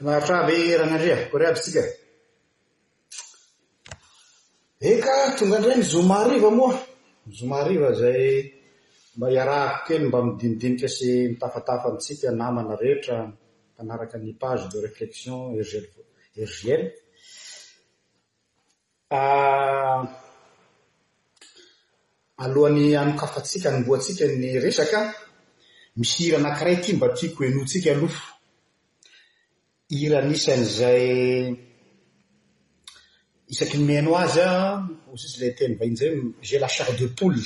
Finaritra aby e Ranandria, kore aby tsika. Eka, tonga indray ny zoma hariva moa. Ny zoma hariva izay mba iarahako kely mba midinidinika sy mitafatafa amintsika namana rehetra mpanaraka ny page de reflexion RJL. Alohan'ny hanokafantsika, hanombohantsika ny resaka, misy hira anankiray ity mba tiako henointsika aloha. Hira anisan'izay isaky ny mihaino azy aho, hoy izay teny vahiny izay, j'ai la chair de poule.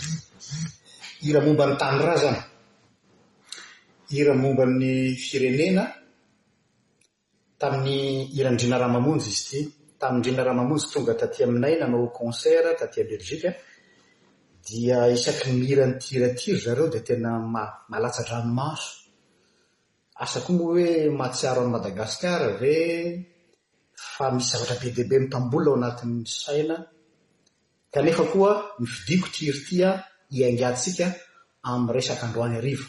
Hira momba ny tanindrazana, hira momba ny firenena, Tamin'i Hirandriana Ramamonjy izy ity. Tamin-dRina Ramamonjy tonga taty aminay nanao concert taty à Belgique dia isaky ny mihira an'ity hira ity ry zareo dia tena malatsa-dranomaso. Asa koa moa hoe mahatsiaro an'i Madagasikara ve fa misy zavatra be dia be mitambola ao anatin'ny saina kanefa koa ny fidiko ity hira ity hiaingantsika amin'ny resaka androany hariva.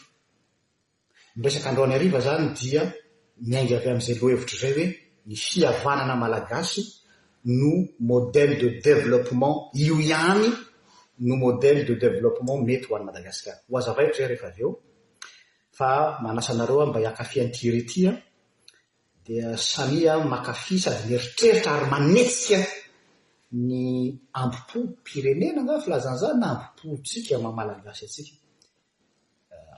Ny resaka androany hariva izany dia miainga avy amin'izay lohahevitra izay hoe ny fihavanana malagasy no modèle de développement, io ihany no modèle de développement mety ho an'i Madagasikara. Ho hazavaiko izay rehefa avy eo fa manasa anareo aho mba hiankafy an'ity hira ity aho dia samia aho mankafy sady mieritreritra ary manetsika ny ambo-po mpirenena angaha filazana izany na ambo-pontsika maha malagasy antsika.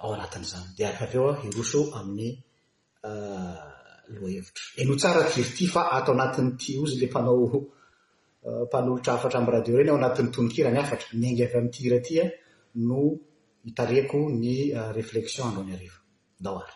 ao anatin'izany dia avy eo aho hiroso amin'ny lohahevitra. Henoy tsara ry Virty fa ato anatin'ity ozy ilay mpanao mpanolotra hafatra amin'ny radio ireny ao anatin'ny tononkira ny hafatra. Miainga avy amin'ity hira ity aho no hitarihako ny réflexion androany hariva. Ndao ary.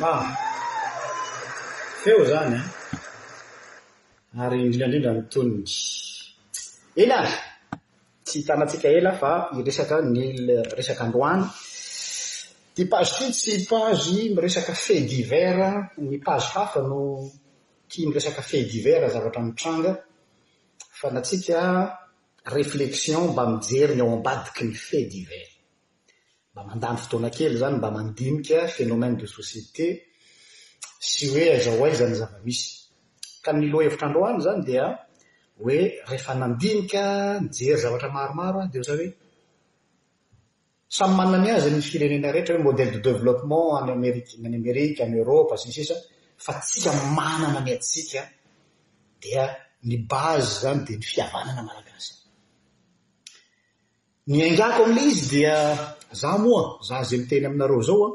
Ah! Feo zany an! Ah! Ary indrindra indrindra ny tonony. Eny ary! Tsy hitanantsika ela fa hiresaka ny resaka androany. Ity page ity tsy page miresaka fait divers, ny page hafa no. Tia miresaka fait divers zavatra mitranga fa ny antsika réflexion mba mijery ny ao ambadiky ny fait divers. Mba mandany fotoana kely izany mba mandinika phénomène de société sy hoe aiza ho aiza ny zava-misy. Ka ny lohahevitra androany izany dia hoe rehefa nandinika, nijery zavatra maromaro aho dia ohatran'ny hoe, Samy manana ny azy ny firenena rehetra hoe modèle de développement any Amerika, any Amerika, any Europe sy ny sisa fa tsika manana ny antsika dia ny base zany dia ny fihavanana Malagasy. Ny aingako amin'ilay izy dia za moa za ze miteny aminareo zao an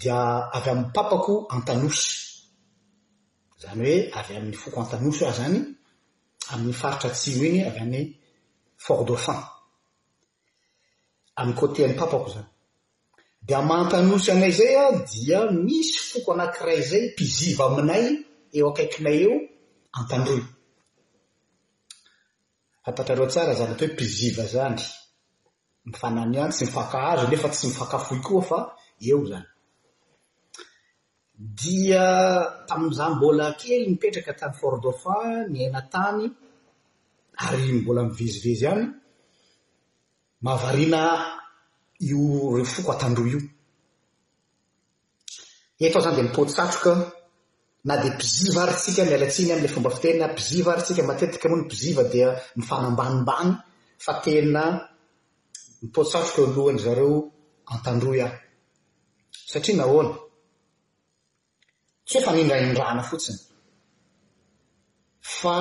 dia avy amin'ny papako Antanosy zany hoe avy amin'ny foko Antanosy aho zany amin'ny faritra atsimo iny avy any Fort Dauphin Amin'ny côté an'i papako izany. Dia aman-tanosy anay izay dia misy foko anankiray izay mpiziva aminay eo akaikinay eo Antandroy. Fantatrareo tsara izany atao hoe mpiziva izany, mifananiany, tsy mifankahazo nefa tsy mifankafoy koa fa eo izany. Dia tamin'ny izaho mbola kely nipetraka tany Fort-Dauphin, niaina tany ary mbola mivezivezy any, mahavariana io ireo foko an-tandroy io. Eto aho izany dia mipaoty satroka, na dia mpiziva ary tsika, miala tsiny amin'ilay fomba fiteny na mpiziva ary tsika, matetika moa ny mpiziva dia mifanambanimbany fa tena mipaoty satroka eo alohan'ny zareo an-tandroy aho. Satria nahoana? Tsy hoe fanindrahindrana fotsiny, fa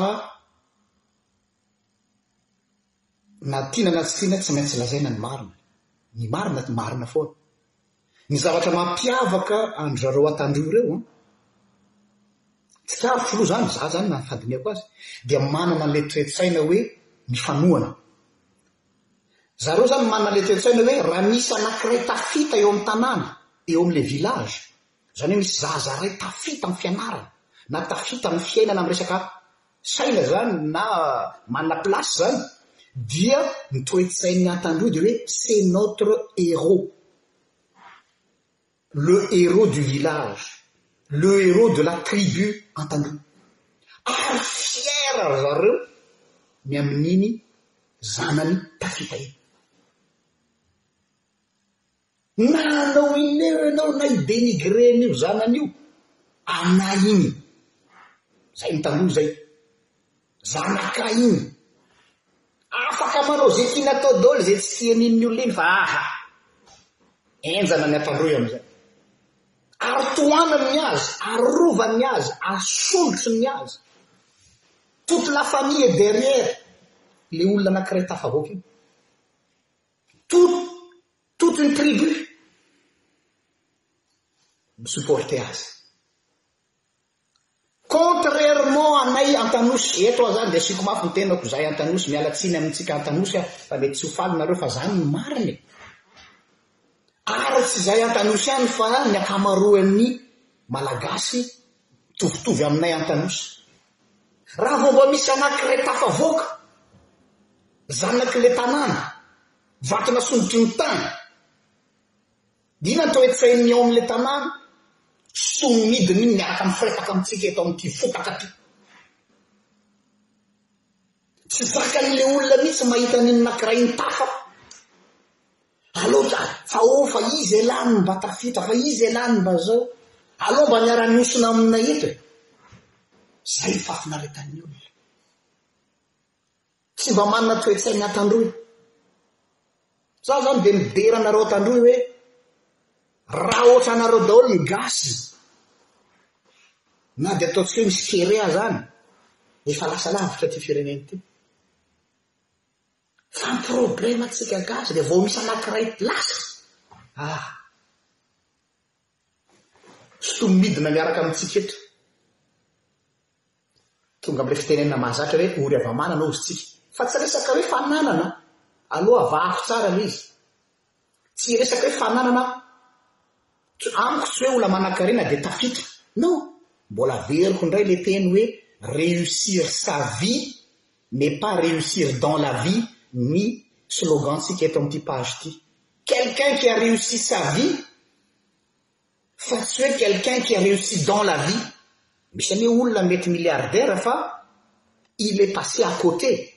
na tiana na tsy tiana tsy maintsy lazaina ny marina. Ny marina dia marina foana. Ny zavatra mampiavaka an-dry zareo Antandroy ireo an, tsikaritro aloha izany, izaho izany na ny fandinihako azy, dia manana an'ilay toe-tsaina hoe ny fanohana. Zareo zany manana le toetsaina hoe raha misy anakiray tafita eo amin'ny tanàna, eo amin'le village, zany hoe misy zaza ray tafita amin'ny fianarana, na tafita amin'ny fiainana amin'ny resaka saina zany na manana place zany dia ny toetsain'ny antandroy dia hoe c'est notre héros. Le héros du village, le héros de la tribu Antandroy. Ary fier ry zareo ny amin'iny zanany tafita iny. Na anao ineo ianao na i denigrer an'io zanany io, anay iny. Zay ny taloha zay. Zanaka iny. Afaka manao ze tiany atao doly ze tsy tiany iny olona iny fa aha. Enjana ny atandroy amizay. Ary tohanany ny azy, arovany ny azy, asolotry ny azy. Toute la famille est derrière le olona anakiray tafavoaka iny. Tout toute une tribu mi-supporter azy. Contrairement anay Antanosy, eto aho zany de asiako mafy ny tenako, zahay Antanosy, miala tsiny amintsika Antanosy aho fa mety tsy ho faly nareo fa zany ny marina e! Ary tsy zahay Antanosy ihany fa ny akamaroan'ny Malagasy mitovitovy aminay Antanosy. Raha vao mba misy anankiray tafavoaka, zanak'le tanàna, vato nasondrotry ny tany, Inona ny toe-tsain'ny ao amin'ilay tanàna sy toy ny midina iny miaraka mifaipaka amintsika eto amin'ity fotaka ity? Tsy zakan'ilay olona mihitsy mahita an'iny nakiray nitafa Allo da fa oh fa iza elah no mba tafita fa iza elah no mba zao Allo mba miara-mihosona aminay eto e! Zay ny fahafinaretan'ny olona. Tsy mba manana toe-tsain'ny Antandroy. Za zany dia midera anareo Antandroy hoe raha ohatranareo daholo ny gasy na dia ataontsika hoe misy kere azany efa lasa lavitra ity firenena ity. Fa ny problema antsika gasy dia vao misy anankiray lasa ah sotomy midina miaraka amintsika eto. Tonga amin'ilay fitenenana mahazatra hoe ory hava-manana hoy izy tsika. Fa tsy resaka hoe fananana, aloha vaky tsara ilay izy. Tsy resaka hoe fananana aho. Amiko tsy hoe olona manan-karena dia tafita. Non! Mbola averiko indray ilay teny hoe réussir sa vie n'est pas réussir dans la vie ny slogan-tsika eto amin'ity page ity. Quelqu'un qui a réussi sa vie, Fa tsy hoe quelqu'un qui a réussi dans la vie, misy anie olona mety milliardaire fa il est passé à côté,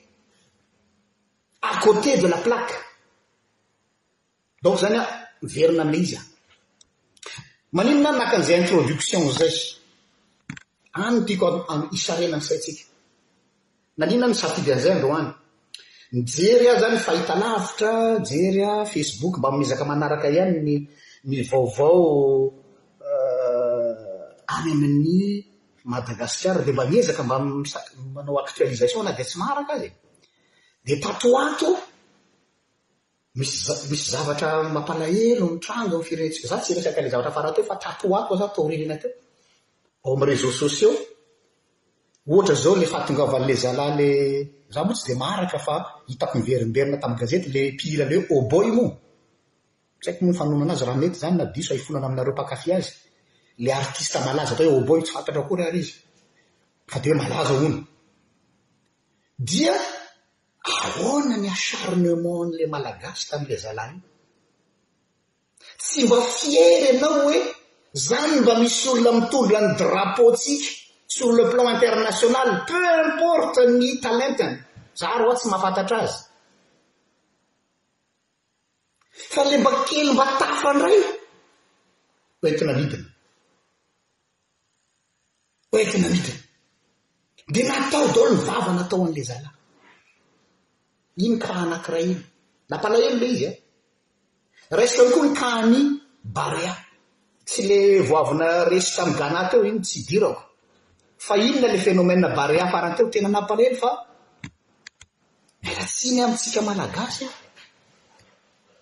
à côté de la plaque. Donc zany aho miverina amin'ilay izy an! Maninona aho naka an'izay introduction izay? Any no tiako hisarena ny saintsika. Nanina no safidy an'izay androany? Mijery aza ny fahitalavitra, jery a facebook mba mizaka manaraka ihany ny ny vaovao any amin'ny Madagasikara dia mba miezaka mba manao actualisation na dia tsy maharaka aza e! Dia tato ho ato Misy misy zavatra mampalahelo mitranga eo firenentsika. Za tsy resaka le zavatra farany teo fa tato ato za taoriana teo. Ao amin'ny réseaux sociaux ohatra zao le fahatongavan'le zalahy le za moa tsy dia maharaka fa hitako niverimberina tamin'ny gazety le mpihira le hoe Oboy moa. Tsy haiko moa ny fanononana azy raha mety zany na diso haifonana aminareo mpankafy azy. Le artiste malaza atao hoe Oboy tsy fantatro akory ary izy fa dia malaza hono. Dia Ahoana ny acharnement an'ilay Malagasy tamin'ilay zalahy iny? Tsy mba fier ianao hoe zany mba misy olona mitondra ny drapeau-tsika sur le plan international, peu importe ny talentany, za ary hoa tsy mahafantatra azy. Fa le mba kely mba tafa ndray ho entina midina. hoentina midina. Dia natao daholo ny vava natao an'ilay zalahy. Iny kaha anankiray iny. Nampalahelo ilay izy. Eh? Resy tao koa ny kahan'ny Barea. Tsy le voavina resy tamin'ny Ghana teo iny tsy dirako. Fa inona le fenomena Barea farany teo tena nampalahelo fa miala tsiny amintsika malagasy ah.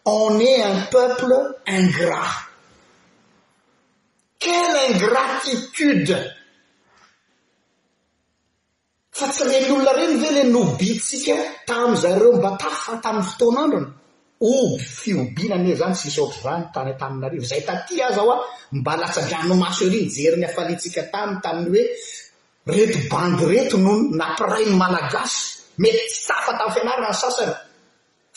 On est un peuple ingrat. Quelle ingratitude! Fa tsy reny olona reny ve le nobintsika tam zareo mba tafa tam fotoana androny? Ob fiobina anie zany tsisy ohatr'zany tany Antananarivo zay taty aza hoa mba latsadranomaso ery nijery ny hafaliantsika tany tamin'ny hoe reto bandy reto no nampiray ny malagasy mety tsy tafa tam fianarana ny sasany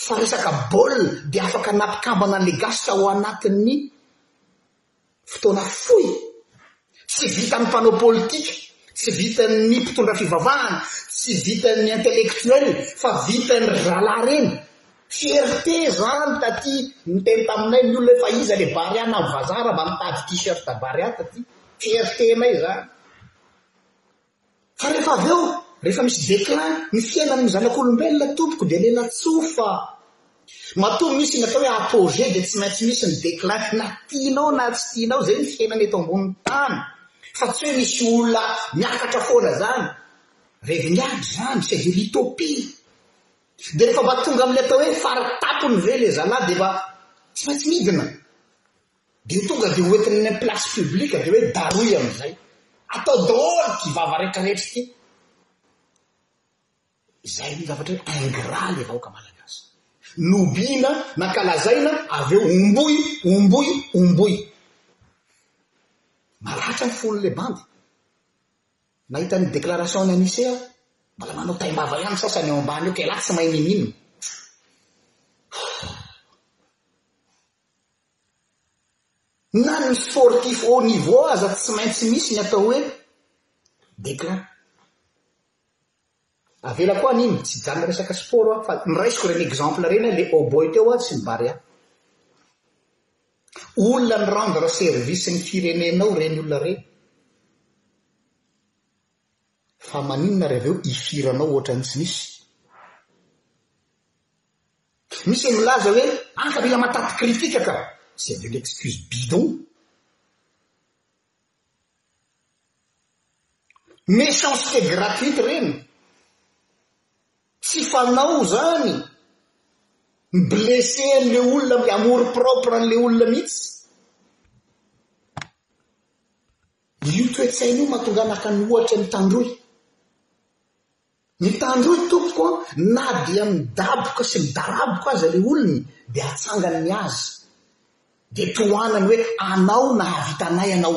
fa resaka baolina dia afaka nampikambana an'le gasy tao anatin'ny Fotoana fohy tsy vitan'ny mpanao politika, tsy vitan'ny mpitondra fivavahana, tsy vitan'ny intellectuel fa vitan'ny rahalahy reny. Fierté zany taty niteny taminay ny olona hoe fa iza le Barea na vazaha raha mba mitady t-shirt Barea taty. Fierté nay zany. Fa rehefa avy eo, rehefa misy déclin ny fiainan'ny zanak'olombelona tompoko dia lelatsoa fa matoa misy ny atao hoe apogée dia tsy maintsy misy ny déclin na tianao na tsy tianao izay ny fiainana eto ambonin'ny tany fa tsy hoe misy olona miakatra foana zany reviny aby zany c'est de l'utopie dia rehefa mba tonga amin'ny atao hoe faritapony ve le zalahy dia mba tsy maintsy midina Dia tonga dia hoentiny any amin'ny place publique dia hoe darohy amin'izay. Atao daholo ity vava rehetra rehetra ity. Izay no zavatra hoe ingrat ilay vahoaka malagasy. Lobiana, nankalazaina, avy eo omboy, omboy, omboy. Maratra ny fon'ilay bandy. Nahita ny déclaration an'i Anise aho, mbola manao taim-bava ihany ny sasany eo ambany eo, kay lahy tsy mahay mininona. Na ny sportif haut niveau aza tsy maintsy misy ny atao hoe declin. Avela koa anio, tsy hijanona resaka sport aho fa niraisiko ireny exemple ireny ilay Hautboy teo aho sy ny Barea. Olona ny rendre service ny firenenao ireny olona ireny. Fa maninona ary avy eo hifiranao ohatran'ny tsy nisy? Misy ny milaza hoe anga mila mataty critique ka! Zay ndray l'excuse bidon. Méchanceté gratuite reny. Tsy fanao zany. Mi-blesser an'le olona, mi-amour propre an'le olona mihitsy. Io toe-tsaina io mahatonga ahy naka ny ohatra ny Tandroy. Ny tandroy tompoko an, na dia midaboka sy midaraboka aza le olony de atsangany ny azy de tohanany hoe anao nahavita anay anao,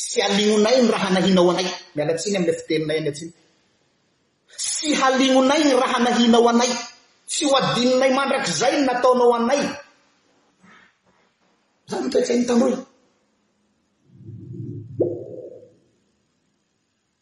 tsy halignonay ny raha nahinao anay, miala tsiny amle fiteninay any atsimo, tsy halignonay ny raha nahinao anay, tsy ho adinonay mandrakizay ny nataonao anay, zany ny toetsain'ny tandroy.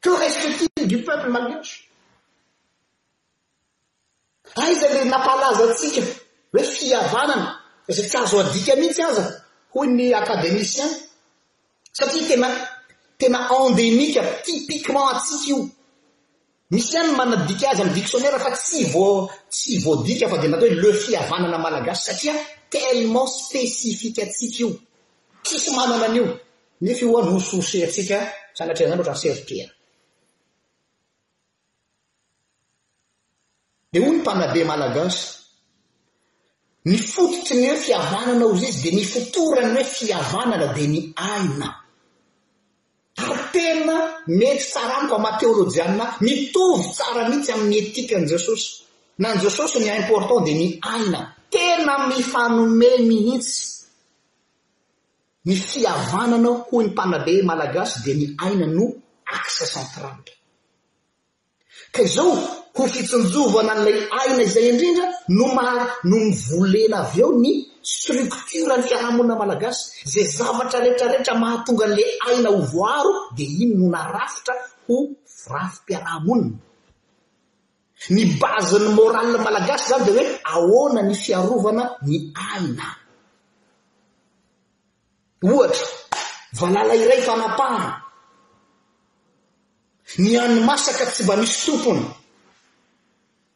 Que reste-t-il du peuple malgache? Aiza ilay nampalaza antsika hoe fihavanana izay tsy azo adika mihitsy aza hoy ny academicien satria tena tena endemique typiquement antsika io. Misy ihany ny manadika azy amin'ny dictionnaire fa tsy vo tsy voadika fa dia natao hoe le fihavanana malagasy satria tellement spécifique antsika io. Tsisy manana an'io. Ny fihoa no sosehitsika sanatria izany ohatran'i Serge Pierre. Dia hoy ny mpanabe malagasy, ny fototry ny hoe fihavanana hozy izy dia ny ifotoran'ny hoe fihavanana dia ny aina. Ary tena mety tsara amiko amin'ny maha teolojianina ahy, mitovy tsara mihitsy amin'ny etikan'i Jesosy. Na an'i Jesosy ny important dia ny aina. Tena mifanome mihitsy. Ny fihavanana hoy ny mpanabe malagasy dia ny aina no axe central. Ka izao ho fitsinjovana an'ilay aina izay indrindra no maha no mivolena avy eo ny structure ny fiarahamonina malagasy, izay zavatra retraretra mahatonga an'ilay aina ho voaaro dia iny no narafitra ho rafi-piarahamonina. Ny base ny morale malagasy zany dia hoe ahoana ny fiarovana ny aina. Ohatra, valala iray fanapahana. Ny hani masaka tsy mba misy tompony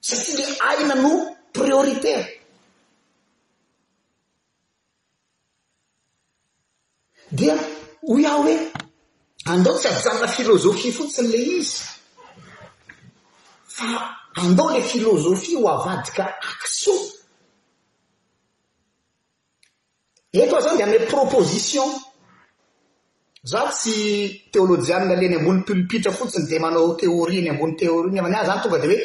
satria ny aina no prioritaire. Dia hoy aho hoe, andao tsy ajanona filozofia fotsiny ilay izy, fa andao ilay filozofia ho avadika action. Eto aho izany dia hanome proposition. Za tsy teolojianina le eny ambony pulpitra fotsiny de manao théorie eny ambony théorie nefa ny ahy zany tonga de hoe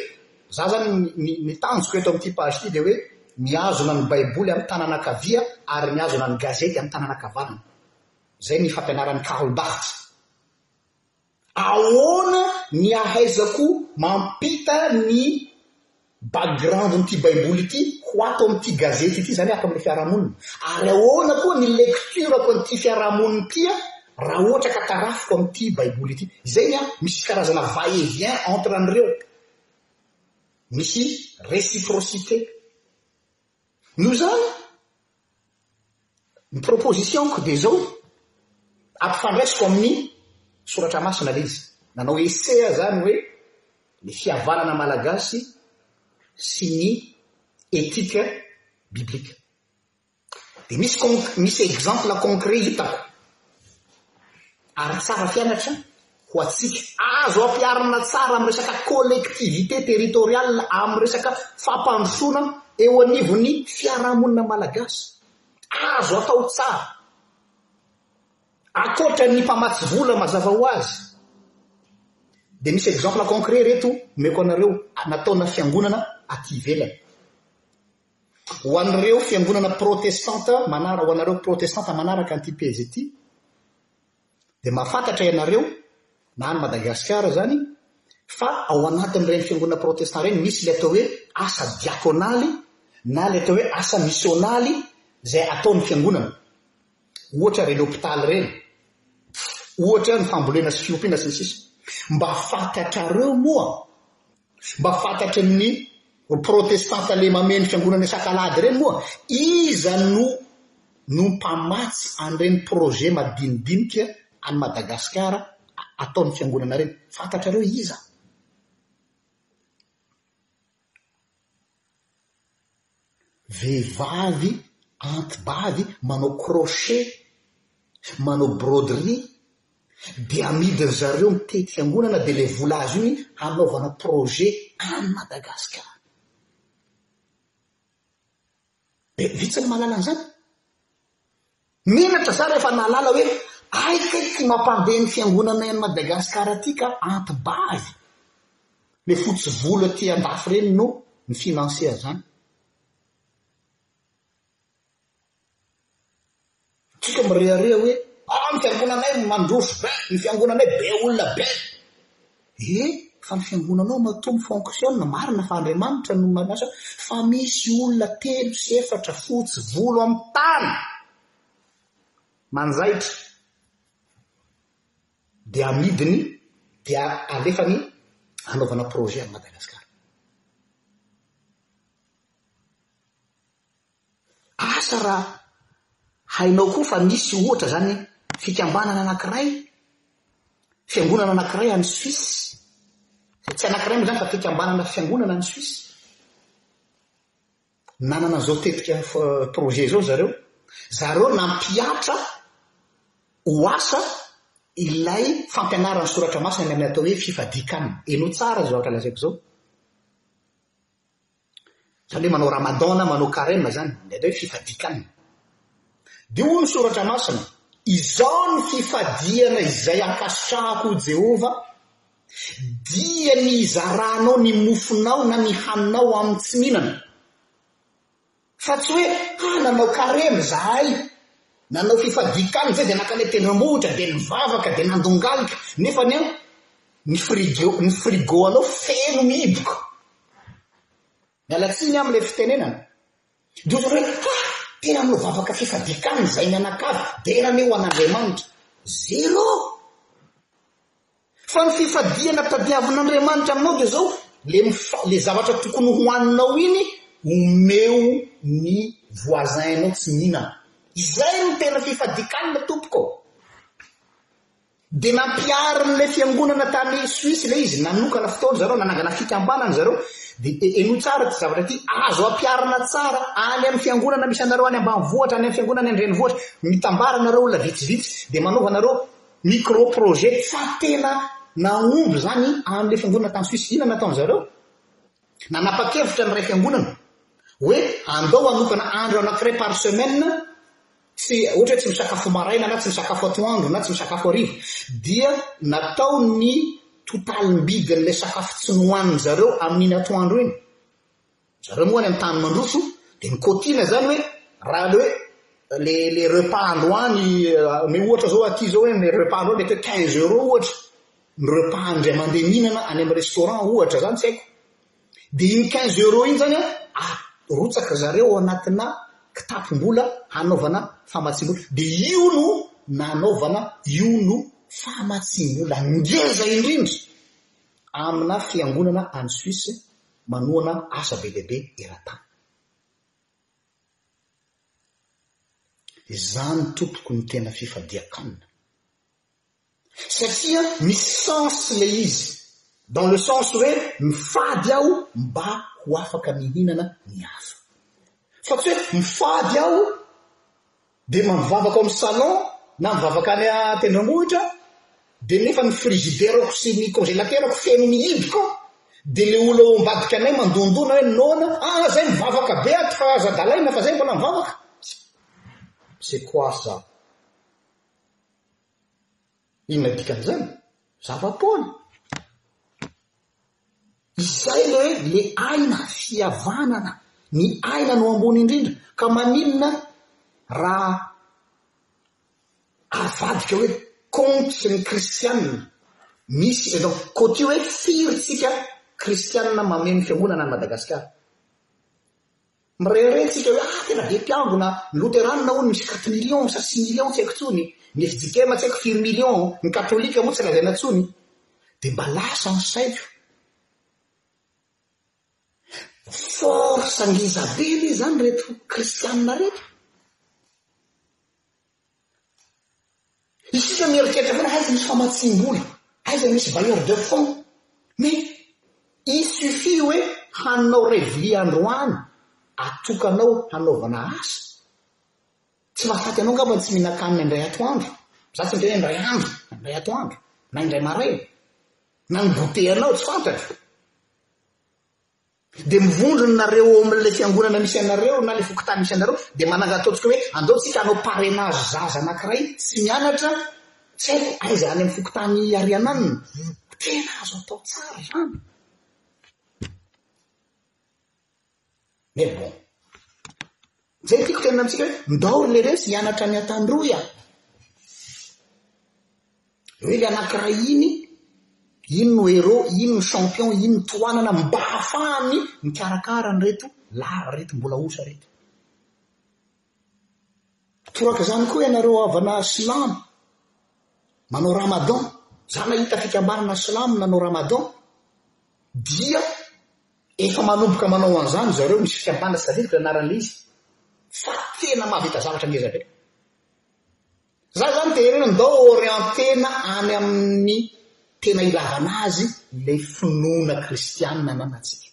za zany ny ny tanjoko eto amin'ity page ity de hoe mihazona ny baiboly amin'ny tanana ankavia ary mihazona ny gazety amin'ny tanana ankavanana. Zay ny fampianaran'i Karl Barth. Ahoana ny ahaizako mampita ny background-n'ity Baiboly ity ho ato amin'ity gazety ity, izany hoe ato amin'ilay fiarahamonina? Ary ahoana koa ny lecture-ko an'ity fiarahamonina ity raha ohatra ka tarafiko amin'ity Baiboly ity? Izay ny ahy, misy karazana va et vient entre an'ireo. Misy réciprocité. Noho izany, ny proposition-ko dia izao, ampifandraisiko amin'ny Soratra Masina ilay izy. Nanao essai aho izany hoe ny fihavanana malagasy sy ny éthique biblique. Dia misy con, misy exemple concret hitako, ary tsara fianatra ho antsika. Azo ampiharina tsara amin'ny resaka collectivité territoriale amin'ny resaka fampandrosoana eo anivon'ny fiarahamonina malagasy. Azo atao tsara. Ankoatra ny mpamatsy vola mazava ho azy, dia misy exemple concret ireto omeko anareo nataona fiangonana aty ivelany. Ho an'ireo fiangonana protestanta manara, ho anareo protestanta manaraka an'ity pejy ity, dia mahafantatra ianareo, na any Madagasikara izany, fa ao anatin'ireny fiangonana protestant ireny misy ilay atao hoe asa diakonaly na ilay atao hoe asa misionaly izay ataon'ny fiangonana. Ohatra ireny hopitaly ireny, ohatra ny fambolena sy fiompiana sy ny sisa. Mba fantatrareo moa Mba fantatry ny protestanta le mameno fiangonana isak'alahady ireny moa iza no no mpamatsy an'ireny projet madinidinika any madagasikara ataon'ny fiangonana ireny fantatrareo iza? Vehivavy anti-bavy manao crochet, manao broderie dia amidin-dry zareo ny tety fiangonana dia ilay vola azo iny hanaovana projet any Madagascar. Dia vitsy ny mahalala an'izany. Menatra za rehefa nahalala hoe hay kay ty mampandeha ny fiangonanay any Madagascar ty ka antibahy le fotsy volo aty andafy reny no mi financer azany. Tsika mirehareha hoe ah ny fiangonanay mandroso be, ny fiangonanay be olona be. He fa ny fiangonanao matoa mi fonctionne marina fa Andriamanitra no manasa fa misy olona telo sy efatra fotsy volo am tany manjaitra dia amidiny dia alefany hanaovana projet am Madagascar. Asa raha hainao koa fa misy ohatra izany fikambanana anankiray, fiangonana anankiray any Suisse, izay tsy anankiray moa izany fa fikambanana fiangonana any Suisse. Nanana an'izao tetika projet izao ry zareo. Zareo nampihatra ho asa ilay fampianarana ny soratra masina ny amin'ny atao hoe fifadian-kanina. Henoy tsara izao zavatra lazaiko izao. Zany hoe manao Ramadan na manao Carême zany, ny atao hoe fifadikan. Dia hoy ny Soratra Masina, Izao ny fifadiana izay ankasitrahako ho Jehovah, dia ny hizaranao ny mofonao na ny haninao amin'ny tsy mihinana. Fa tsy hoe, ah, nanao Carême izahay, nanao fifadikan, izay dia naka ilay tendrombohitra, dia nivavaka, dia nandongalika, nefa ny an, Ny frigo ny frigo anao feno mihiboka. Miala tsiny amin ilay fitenenana. Dia ohatran'ny hoe ha! tena manao vavaka fifadiakana izay mianakavy, dera anie ho an'Andriamanitra. Zero! Fa ny fifadiana tadiavin'Andriamanitra aminao dia izao, le mifa, le zavatra tokony ho haninao iny omeo ny voisin-nao tsy mihinana. Izay no tena fifadiakanina tompoko. Dia nampiharin'ilay fiangonana tany Suisse ilay izy, nanokana fotoana zareo, nanangana fikambanana zareo, dia henoy tsara ity zavatra ity, azo ampiharina tsara any amin'ny fiangonana misy anareo any ambanivohitra, any amin'ny fiangonana any an-drenivohitra, mitambara anareo olona vitsivitsy, dia manaova anareo micro projet, fa tena nahomby izany amin'ilay fiangonana tany Suisse, inona nataony zareo? Nanapa-kevitra ny iray fiangonana hoe andao hanokana andro anankiray par semaine tsy ohatra hoe tsy misakafo maraina na tsy misakafo atoandro na tsy misakafo hariva dia natao ny totalim-bidin'ilay sakafo tsy nohanin'ny zareo amin'iny atoandro iny. Zareo moa any amin'ny tany mandroso dia ny kotina izany hoe raha le hoe le le repas androany euh, me ohatra zao aty zao hoe le repas androany mety hoe 15 euros ohatra Ireo mpahandry aman-dreninana any amin'ny restaurant ohatra izany tsy haiko dia iny quinze euros iny izany an arotsaka ry zareo ao anatina kitapom-bola hanaovana famatsiam-bola dia io no nanaovana io no famatsiam-bola ngeza indrindra amina fiangonana any Suisse manohana asa be dia be eran-tany. Izany tompoko no tena fifadian-kanina. Satria misy sens ilay izy, dans le sens hoe mifady aho mba ho afaka mihinana ny hafa. Fa tsy hoe mifady aho dia mivavaka ao amin'ny salon na mivavaka any an-tendrombohitra dia nefa ny frigidaire-ko sy ny congélateur-ko feno mihibika ao dia ilay olona ao ambadika anay mandondona hoe noana ah izay mivavaka be ato fa aza dalaina fa izay mbola mivavaka. C'est quoi ça? Inona dikan'izany? Zava-poana. Izay ilay hoe le aina fihavanana, ny aina no ambony indrindra, ka maninona raha avadika hoe compte sy ny kristianina, misy eto am-, koa tia hoe firy tsika kristianina mameno fiangonana any Madagasikara? Mirehareha isika hoe ah tena be mpiangona ny loteranina hono misy quatre millions sa six millions tsy haiko tsony, ny fjkm tsy haiko firy millions, ny katolika moa tsy lazaina tsony dia mba lasa ny saiko force ngezabe anie izany reto kristianina reto. Isika mieritreritra foana aiza misy famatsiam-bola, aiza misy bailleur de fonds. Mais il suffit hoe hanao reveille androany atokanao hanaovana asa. Tsy mahafaty anao angamba ny tsy mihinan-kanina indray atoandro. Za tsy miteny hoe indray andro, na indray atoandro, na indray maraina. Na ny goûter-nao tsy fantatro. Dia mivondrona nareo ao amin'ilay fiangonana misy anareo na ilay fokontany misy anareo dia manangataontsika hoe andao tsika hanao parrainage zaza anakiray tsy mianatra tsy haiko aiza any amin'ny fokontany Arianana. Tena azo atao tsara izany. Mais bon. Izay no tiako tenena amintsika hoe ndao ry leresy hianatra ny atandroy a! Hoe ilay anankiray iny, iny no héros, iny no champion, iny no tohanana mba hahafahany mikarakara an'ireto lava ireto, mbola osa ireto. Toraka izany koa ianareo havana silamo manao ramadan, za nahita fikambanana silamo nanao ramadan dia Efa manomboka manao an'izany izareo misy fikambanana sahiriko ny anaran'ilay izy fa tena mahavita zavatra ngeza be. Za zany te herena ndao orientena any amin'ny tena ilavana azy le finoana kristianina ananatsika.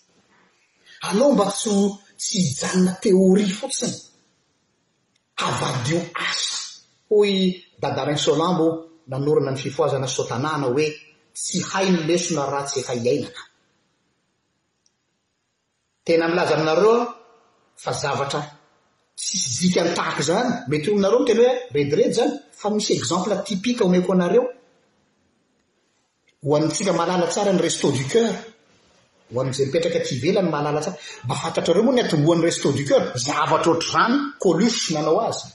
Aleo mba tsy ho tsy hijanona théorie fotsiny havadio asa hoy dadarain solambo nanorina ny fifohazana sotanana hoe tsy hay ny lesona raha tsy efa iainana. Tena milaza aminareo aho fa zavatra tsisy dikany tahaka izany, mety ho aminareo miteny hoe rediredy izany fa misy exemple typique omeko anareo ho antsika mahalala tsara ny Restos du Coeur, ho an'izay mipetraka aty ivelany mahalala tsara. Mba fantatrareo moa ny atombohan'ny Restos du Coeur? Zavatra ohatr'izany Coluche nanao azy.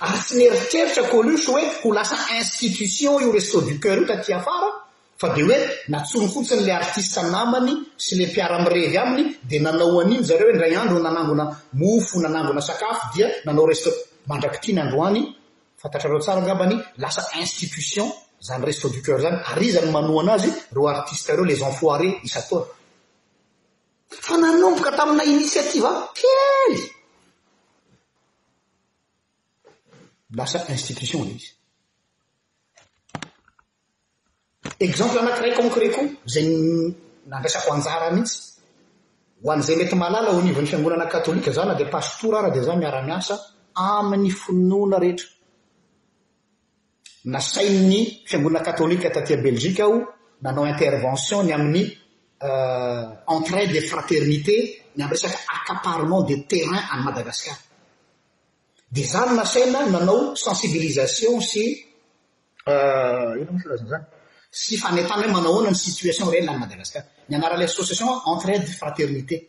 Ary tsy nieritreritra Coluche hoe ho lasa institution io Restos du Cœur io taty afara fa dia hoe natsoiny fotsiny ilay artista namany sy ilay mpiara-mirevy aminy dia nanao an'iny zareo indray andro nanangona mofo nanangona sakafo dia nanao resto mandrak'ity ny androany fantatrareo tsara angamba ny lasa institution zany Restos du Cœur zany ary iza no manohana azy reo artista reo les enfoirés isan-taona fa nanomboka tamina initiative kely Lasa institution ilay izy. Exemple anankiray concret koa izay nandraisako anjara mihitsy ho an'izay mety malala ao anivon'ny fiangonana katolika za na dia pasitora ara dia za miara-miasa amin'ny finoana rehetra. Nasain'ny fiangonana katolika taty a Belgique aho nanao intervention ny amin'ny entraide et fraternité ny amin'ny resaka accaparement de terrain any Madagascar. Dia izaho no nasaina nanao sensibilisation sy inona moa filazana izany? sy fanentanana hoe manao ahoana ny situation réelle any Madagascar. Ny anaran'ilay association entraide fraternité.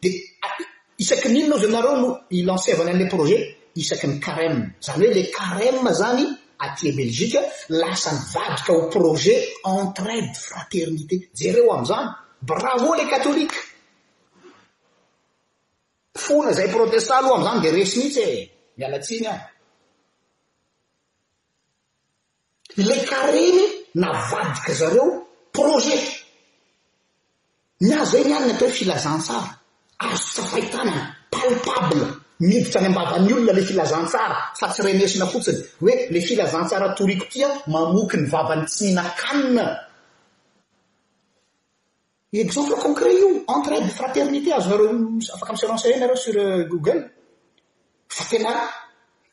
De isaky ny inona ozy anareo no ilancevany anle projet? isaky ny careme, zany hoe le careme zany aty a belgique lasa nivadika ho projet entraide fraternite, jereo amzany, bravo le catholique, fona zay protesta aloha amzany de resy mitsy e, miala tsiny an. Ilay karemy navadika zareo projet. Ny azy zay niany ny atao hoe filazantsara. Azo tsapain-tanana, palpable, miditra any am-bavan'ny olona ilay filazantsara fa tsy renesina fotsiny. Hoe ilay filazantsara toriko tia mamoky ny vavan'ny tsy mihinan-kanina. Exemple concret io, entraide et fraternité azonareo afaka mi se renseiller nareo sur google fa tena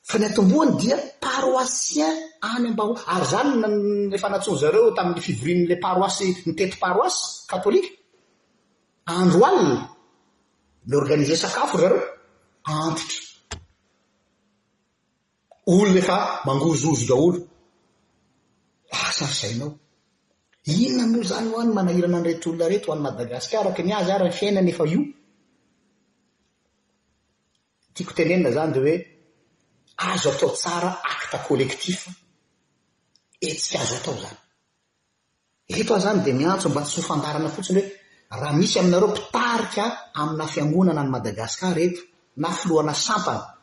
fa ny antombohany dia paroissien any ambahoaka ary zany no efa nantsoin zareo tamin'ny fivorian'ilay paroisse nitety paroisse katolika andro alina ni organiser sakafo zareo antitra Olona efa mangozohozo daholo. Lasa ry zainao. Inona moa izany hoa ny manahirana an'ireto olona ireto ho an'i Madagasikara araka ny azy ary ny fiainany efa io. Tiako tenenina izany dia hoe azo atao tsara acte collectif e tsy azo atao izany. Eto aho izany dia miantso mba tsy ho fandaharana fotsiny hoe raha misy aminareo mpitarika amina fiangonana any Madagasikara eto na filohana sampana,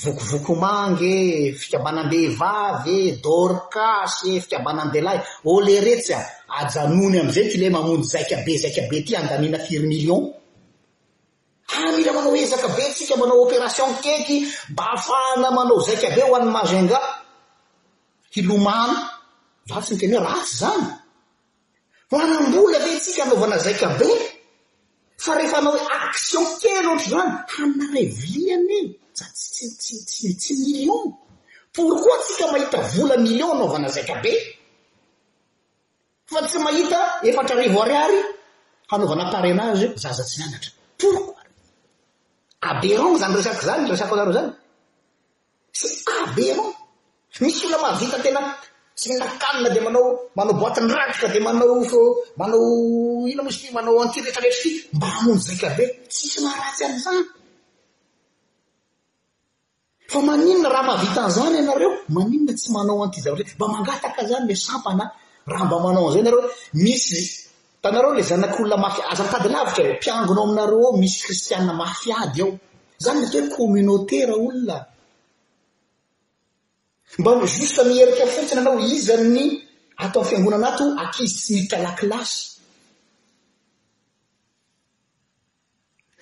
vokovokomanga e, fikambanam-behivavy e, dorcas e, fikambanam-dehilahy, oleretsy a! ajanony amin'izay ity ilay mamonjy zaika be zaika be ity handaniana firy millions. Ary mila manao ezaka be tsika manao opération keky mba hahafahana manao zaika be ho an'ny Majunga. Hilomano, va tsy miteny hoe ratsy izany? Manam-bola ve isika anaovana zaika be? Fa rehefa hanao hoe action kely ohatr'izany, hanana revie anie za tsy tsy tsy tsy tsy million. Pourquoi tsika mahita vola million hanaovana zaika be? Fa tsy mahita efatra arivo ariary hanaovana parrainage zaza tsy mianatra. Pourquoi? Aberrant izany resaka izany resako anareo izany. Tsy tsara be ianao. Misy olona mahavita tena tsy mihinan kanina dia manao manao boite ny ragitra dia manao manao inona moa izy ity manao an'ity rehetra rehetra ity mba hamonjy zaika be. Tsisy maharatsy an'izany. Fa maninona raha mahavita an'izany ianareo maninona tsy manao an'ity zavatra ity. Mba mangataka izany ilay sampana raha mba manao an'izay ianareo hoe misy Tanarao ilay zanak' olona mafy, aza mitady lavitra e, mpiangona ao aminareo ao misy kristiana mafy ady ao, zany le atao hoe communauté ra olona, mba juste miherika fotsiny anao, iza ny ato am fiangonana ato akizy tsy miditra lakilasy,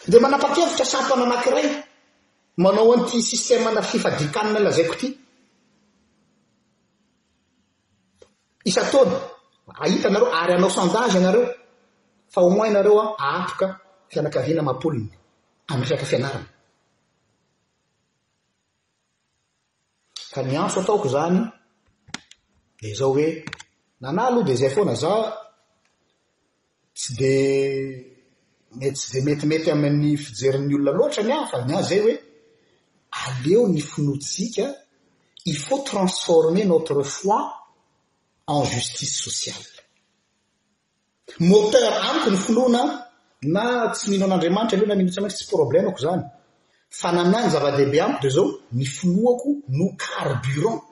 Dia manapa-kevitra sampana anankiray manao an'ity sistemana fifadian-kanina lazaiko ity. Isan-taona, ahita anareo ary hanao sondage ianareo fa au moins ianareo hahatoka fianakaviana amam-polony amin'ny resaka fianarana. Ka ny antso ataoko izany dia izao hoe, nanahy aloha dia izay foana, za tsy dia tsy dia metimety amin'ny fijerin'ny olona loatra ny ahy fa ny ahy izay hoe, aleo ny finoantsika, il faut transformer notre foi en justice sociale. Moteur amiko ny finoana na tsy mino an'Andriamanitra aloha na mino tsy mino tsy problème-ko izany fa na na ny zava-dehibe amiko dia izao ny finoako no carburant,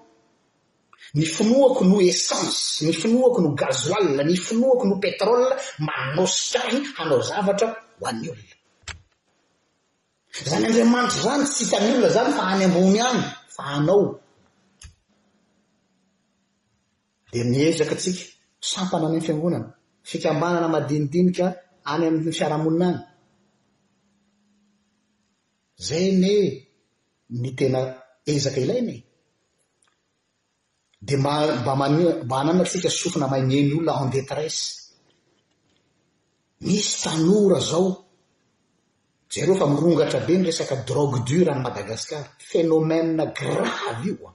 ny finoako no essence, ny finoako no gasoil, ny finoako no pétrole manosika ahy hanao zavatra ho an'ny olona. Izany Andriamanitra izany tsy hitan'ny olona izany fa any ambony any fa anao. dia miezaka tsika sampana any amin'ny fiangonana, fikambanana madinidinika any amin'ny fiarahamonina any. Izay anie ny tena ezaka ilaina e! Dia mba mba hananana tsika sofina maime ny olona en détresse. Misy tanora izao, jereo fa mirongatra be ny resaka drogue dure any Madagascar, phénomène grave io an!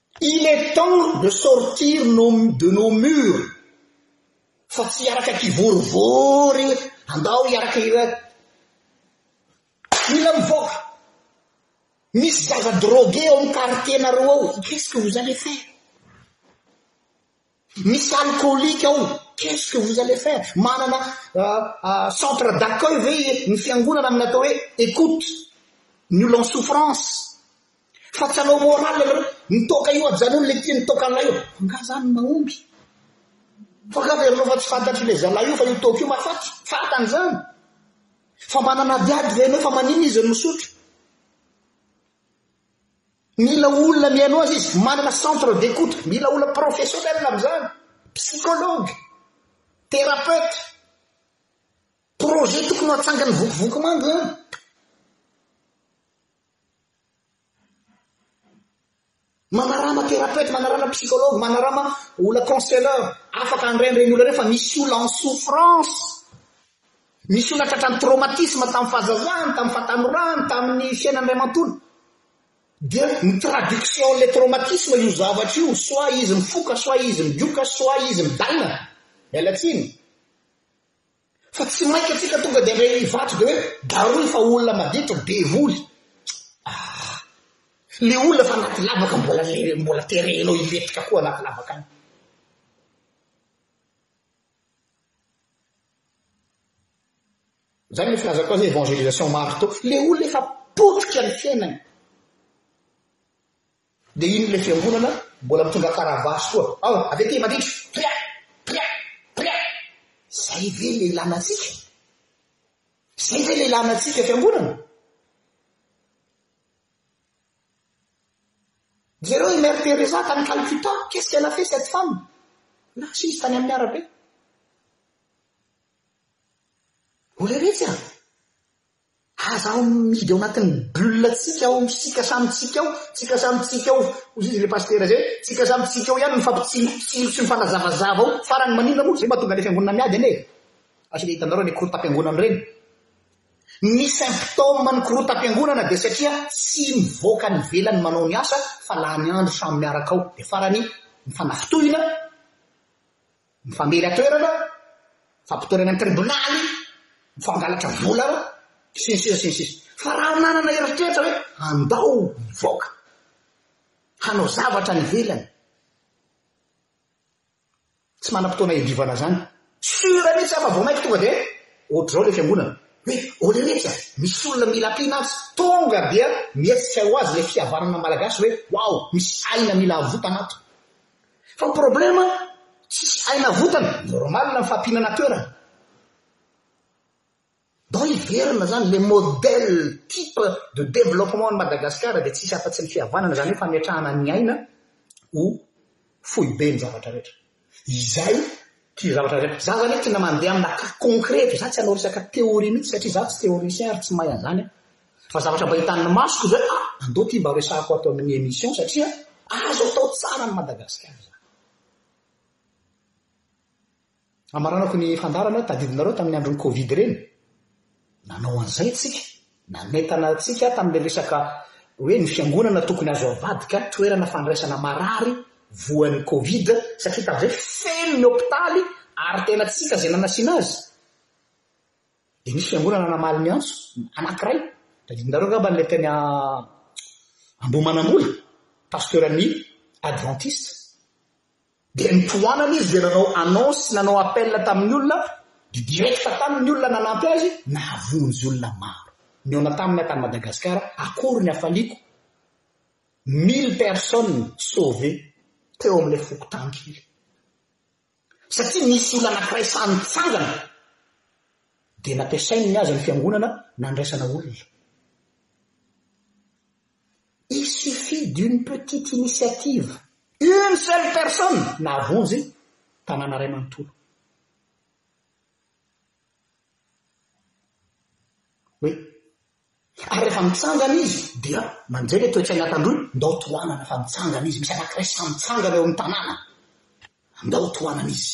Il est temps de sortir nos de nos murs fa tsy hiaraka kivorivory andao hiaraka ira mila mivoaka misy zaza drogué ao amin'ny quartier-nareo ao qu'est-ce que vous allez faire Misy alcoolique ao, qu'est ce que vous allez faire? Manana centre d'accueil ve ny fiangonana amin'ny atao hoe écoute ny olona en souffrance? Fa tsy hanao morale nareo, ny toaka io ajanony le tia ny toakan'ilay io, angaha zany mahomby? Fa angaha heverinao fa tsy fantatry le zalahy io fa io toaka io mahafaty? Fantany zany? Fa manana adiady ve ianao fa maninona izy no misotra? Mila olona mihaino azy izy, manana centre d'écoute, mila olona professionnel amin'izany, psychologue, thérapeute. Projet tokony ho atsangan'ny vokovoko manga izany. Manarama thérapeute, manarama psychologue, manarama olona counselor, afaka handray an'ireny olona ireny fa misy olona en souffrance. Misy olona tratran'ny traumatisme tamin'ny fahazazany, tamin'ny fahatanorany, tamin'ny fiainany iray manontolo. Dia ny traduction-n'ilay traumatisme io zavatra io, soit izy mifoka, soit izy migioka, soit izy midalina. Miala tsiny. Fa tsy mainka tsika tonga dia indray vato dia hoe darohy fa olona maditra, be voly. Ah! Le olona fa anaty lavaka mbola mbola terenao hiletika koa anaty lavaka any. Izany no filazako azy hoe évangélisation marteau. Ilay olona efa potika ny fiainany. Dia iny ilay fiangonana mbola mitondra caravage koa. Ao, avy aty mandritra, pria, pria, pria. Izay ve ilay ilana antsika? Izay ve ilay ilana antsika fiangonana? Jereo i Mère Teresa tany Calcutta, qu'est-ce qu'elle a fait cette femme? Lasa izy tany amin'ny arabe. Mbola retsy an! Aza ao mihidy ao anatin'ny bulle tsika ao tsika samy tsika ao, tsika samy tsika ao, hozy izy le pasitera zay, tsika samy tsika ao ihany mifampitsilotsilo sy mifanazavazava ao, farany maninona moa, zay mahatonga le fiangonana miady anie e! Sa tsy le hitanareo any korontam-piangonana ireny? Ny symptômes ny korontam-piangonana dia satria tsy mivoaka any ivelany manao ny asa fa lany andro samy miaraka ao dia farany mifanafintohina, mifamely an-toerana, mifampitoerana ny tribonaly, mifangalatra vola sy ny sisa sy ny sisa. Fa raha nanana eritreritra hoe handao hivoaka, hanao zavatra any ivelany, Tsy manam-potoana iadivana zany. Sur mihitsy aho fa vao mainka tonga dia ohatr'izao ilay fiangonana. Hoe oleripsa, misy olona mila ampiana aza. Tonga dia mihetsika ho azy ilay fihavanana malagasy hoe waou, misy aina mila avotana ato. Fa ny problema, tsisy aina avotana, normal ny fampihinana toerana. Ndao hiverina zany le modèle type de développement an'i Madagascar dia tsy hisy afa-tsy ny fihavanana, izany hoe fametrahana ny aina ho foibe ny zavatra rehetra. Izay tia zavatra rehetra. Za zany tena mandeha amina cas concret, za tsy hanao resaka théorie mihitsy satria za tsy théoricien ary tsy mahay an'izany aho. Fa zavatra mba hitan'ny masoko izao hoe ah, andao ity mba resahako ato amin'ny émission satria azo atao tsara an'i Madagascar izany. Hamaranako ny fandaharana tadidinareo tamin'ny andron'ny covid ireny. Nanao an'izay isika, nanentana antsika tamin'ilay resaka hoe ny fiangonana tokony azo avadika toerana fandraisana marary voan'ny covid satria tamin'izay feno ny hopitaly ary tena tsika izay nanasiana azy. Dia nisy fiangonana namaly ny antso anankiray. Tadidinareo angamba ilay teny Ambohimanambola, pasteran'ny Adventiste. Dia ny tohanany izy dia nanao annonce, nanao appel tamin'ny olona, dia direct taminy ny olona nanampy azy, nahavonjy olona maro. Nihaona taminy aho tany Madagascar, akory ny hafaliako, mille personnes sauver teo amin'ilay fokontany kely. Satria nisy olona anankiray sahy nitsangana, dia nampiasainy ny azy ny fiangonana nandraisana olona. Il suffit d'une petite initiative, une seule personne nahavonjy tanàna iray manontolo. Oui. Ary rehefa mitsangana izy dia manjary ilay toe-tsaina tandroy, ndao tohanana fa mitsangana izy, misy anankiray samy mitsangana eo amin'ny tanàna, ndao tohanana izy.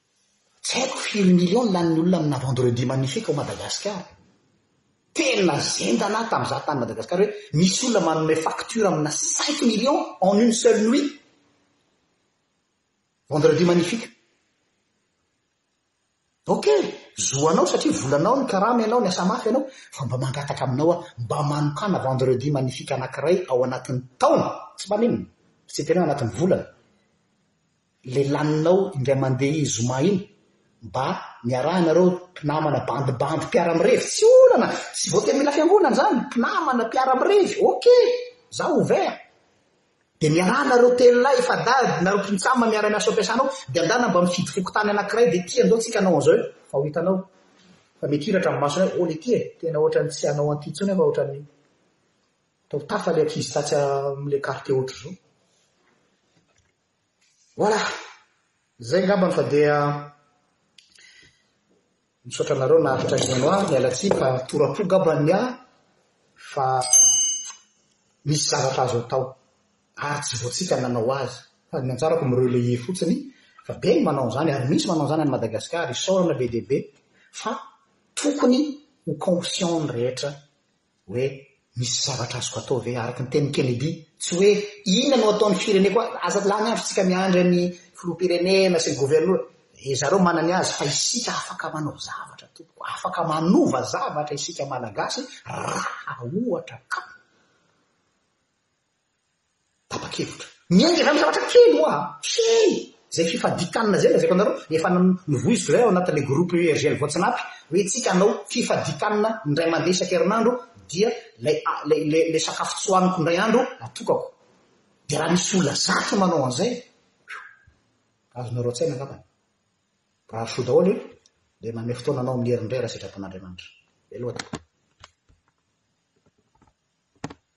Tsy haiko firy millions no lanin'ny olona amina vendredi magnifique ao Madagascar. Tena zendana aho tamin'izaho tany Madagascar hoe misy olona manome facture amina cinq millions en une seule nuit. Vendredi magnifique. Ok, zo anao satria volanao ny karama ianao niasa mafy ianao fa mba mangataka aminao aho mba manokana vendredi magnifique anankiray ao anatin'ny taona, tsy maninona, sy tsy tena hoe anatin'ny volana. le laninao indray mandeha iny zoma iny mba niarahanareo mpinamana bandy bandy mpiara mirevy tsy olana tsy voatery mila fiangonana zany mpinamana mpiara mirevy ok za ouvert de niarahanareo telo lahy fadady nareo mpintsama miara miasa ao am-piasanao de andana mba mifidy fokontany anakiray de ty andao tsika anao anzao fa ho hitanao fa mety hiratra amin'ny masonay oh le ty e tena ohatran'ny tsy hanao anty intsony aho fa ohatran'ny atao tafa le ankizy tatsy amle quartier ohatr'zao Voilà! Zay ngambany fa dia Misaotra anareo naharitra niheno ahy, miala tsiny fa tora-po ngambany ny ahy fa misy zavatra azo atao ary tsy voatsika nanao azy fa ny anjarako mi-relayer fotsiny fa be ny manao an'izany ary misy manao an'izany any Madagascar, isaorana be dia be fa tokony ho conscient ny rehetra hoe misy zavatra azoko atao ve araka ny tenin'i Kennedy, tsy hoe inona no ataon'ny fireneko ahy, aza lany andro tsika miandry an'ny filoham-pirenena sy ny governora, ry zareo manana ny azy fa isika afaka manao zavatra tompoko, afaka manova zavatra isika malagasy raha ohatra ka. tapa-kevitra. Miainga avy amin'ny zavatra kely hoa a! Tsia! Izay fifadian-kanina izay lazaiko anareo, efa novoiziko izay ao anatin'ilay groupe ERGL Voatsinapy, hoe tsika hanao fifadian-kanina indray mandeha isan-kerinandro dia ilay ilay sakafo tsy hohaniko indray andro atokako. Dia raha misy olona zato manao an'izay, azonareo an-tsaina angamba e! Mirary soa daholo e! Dia manome fotoana anao amin'ny heriny indray raha sitrapon'Andriamanitra. Mialoha tompoko.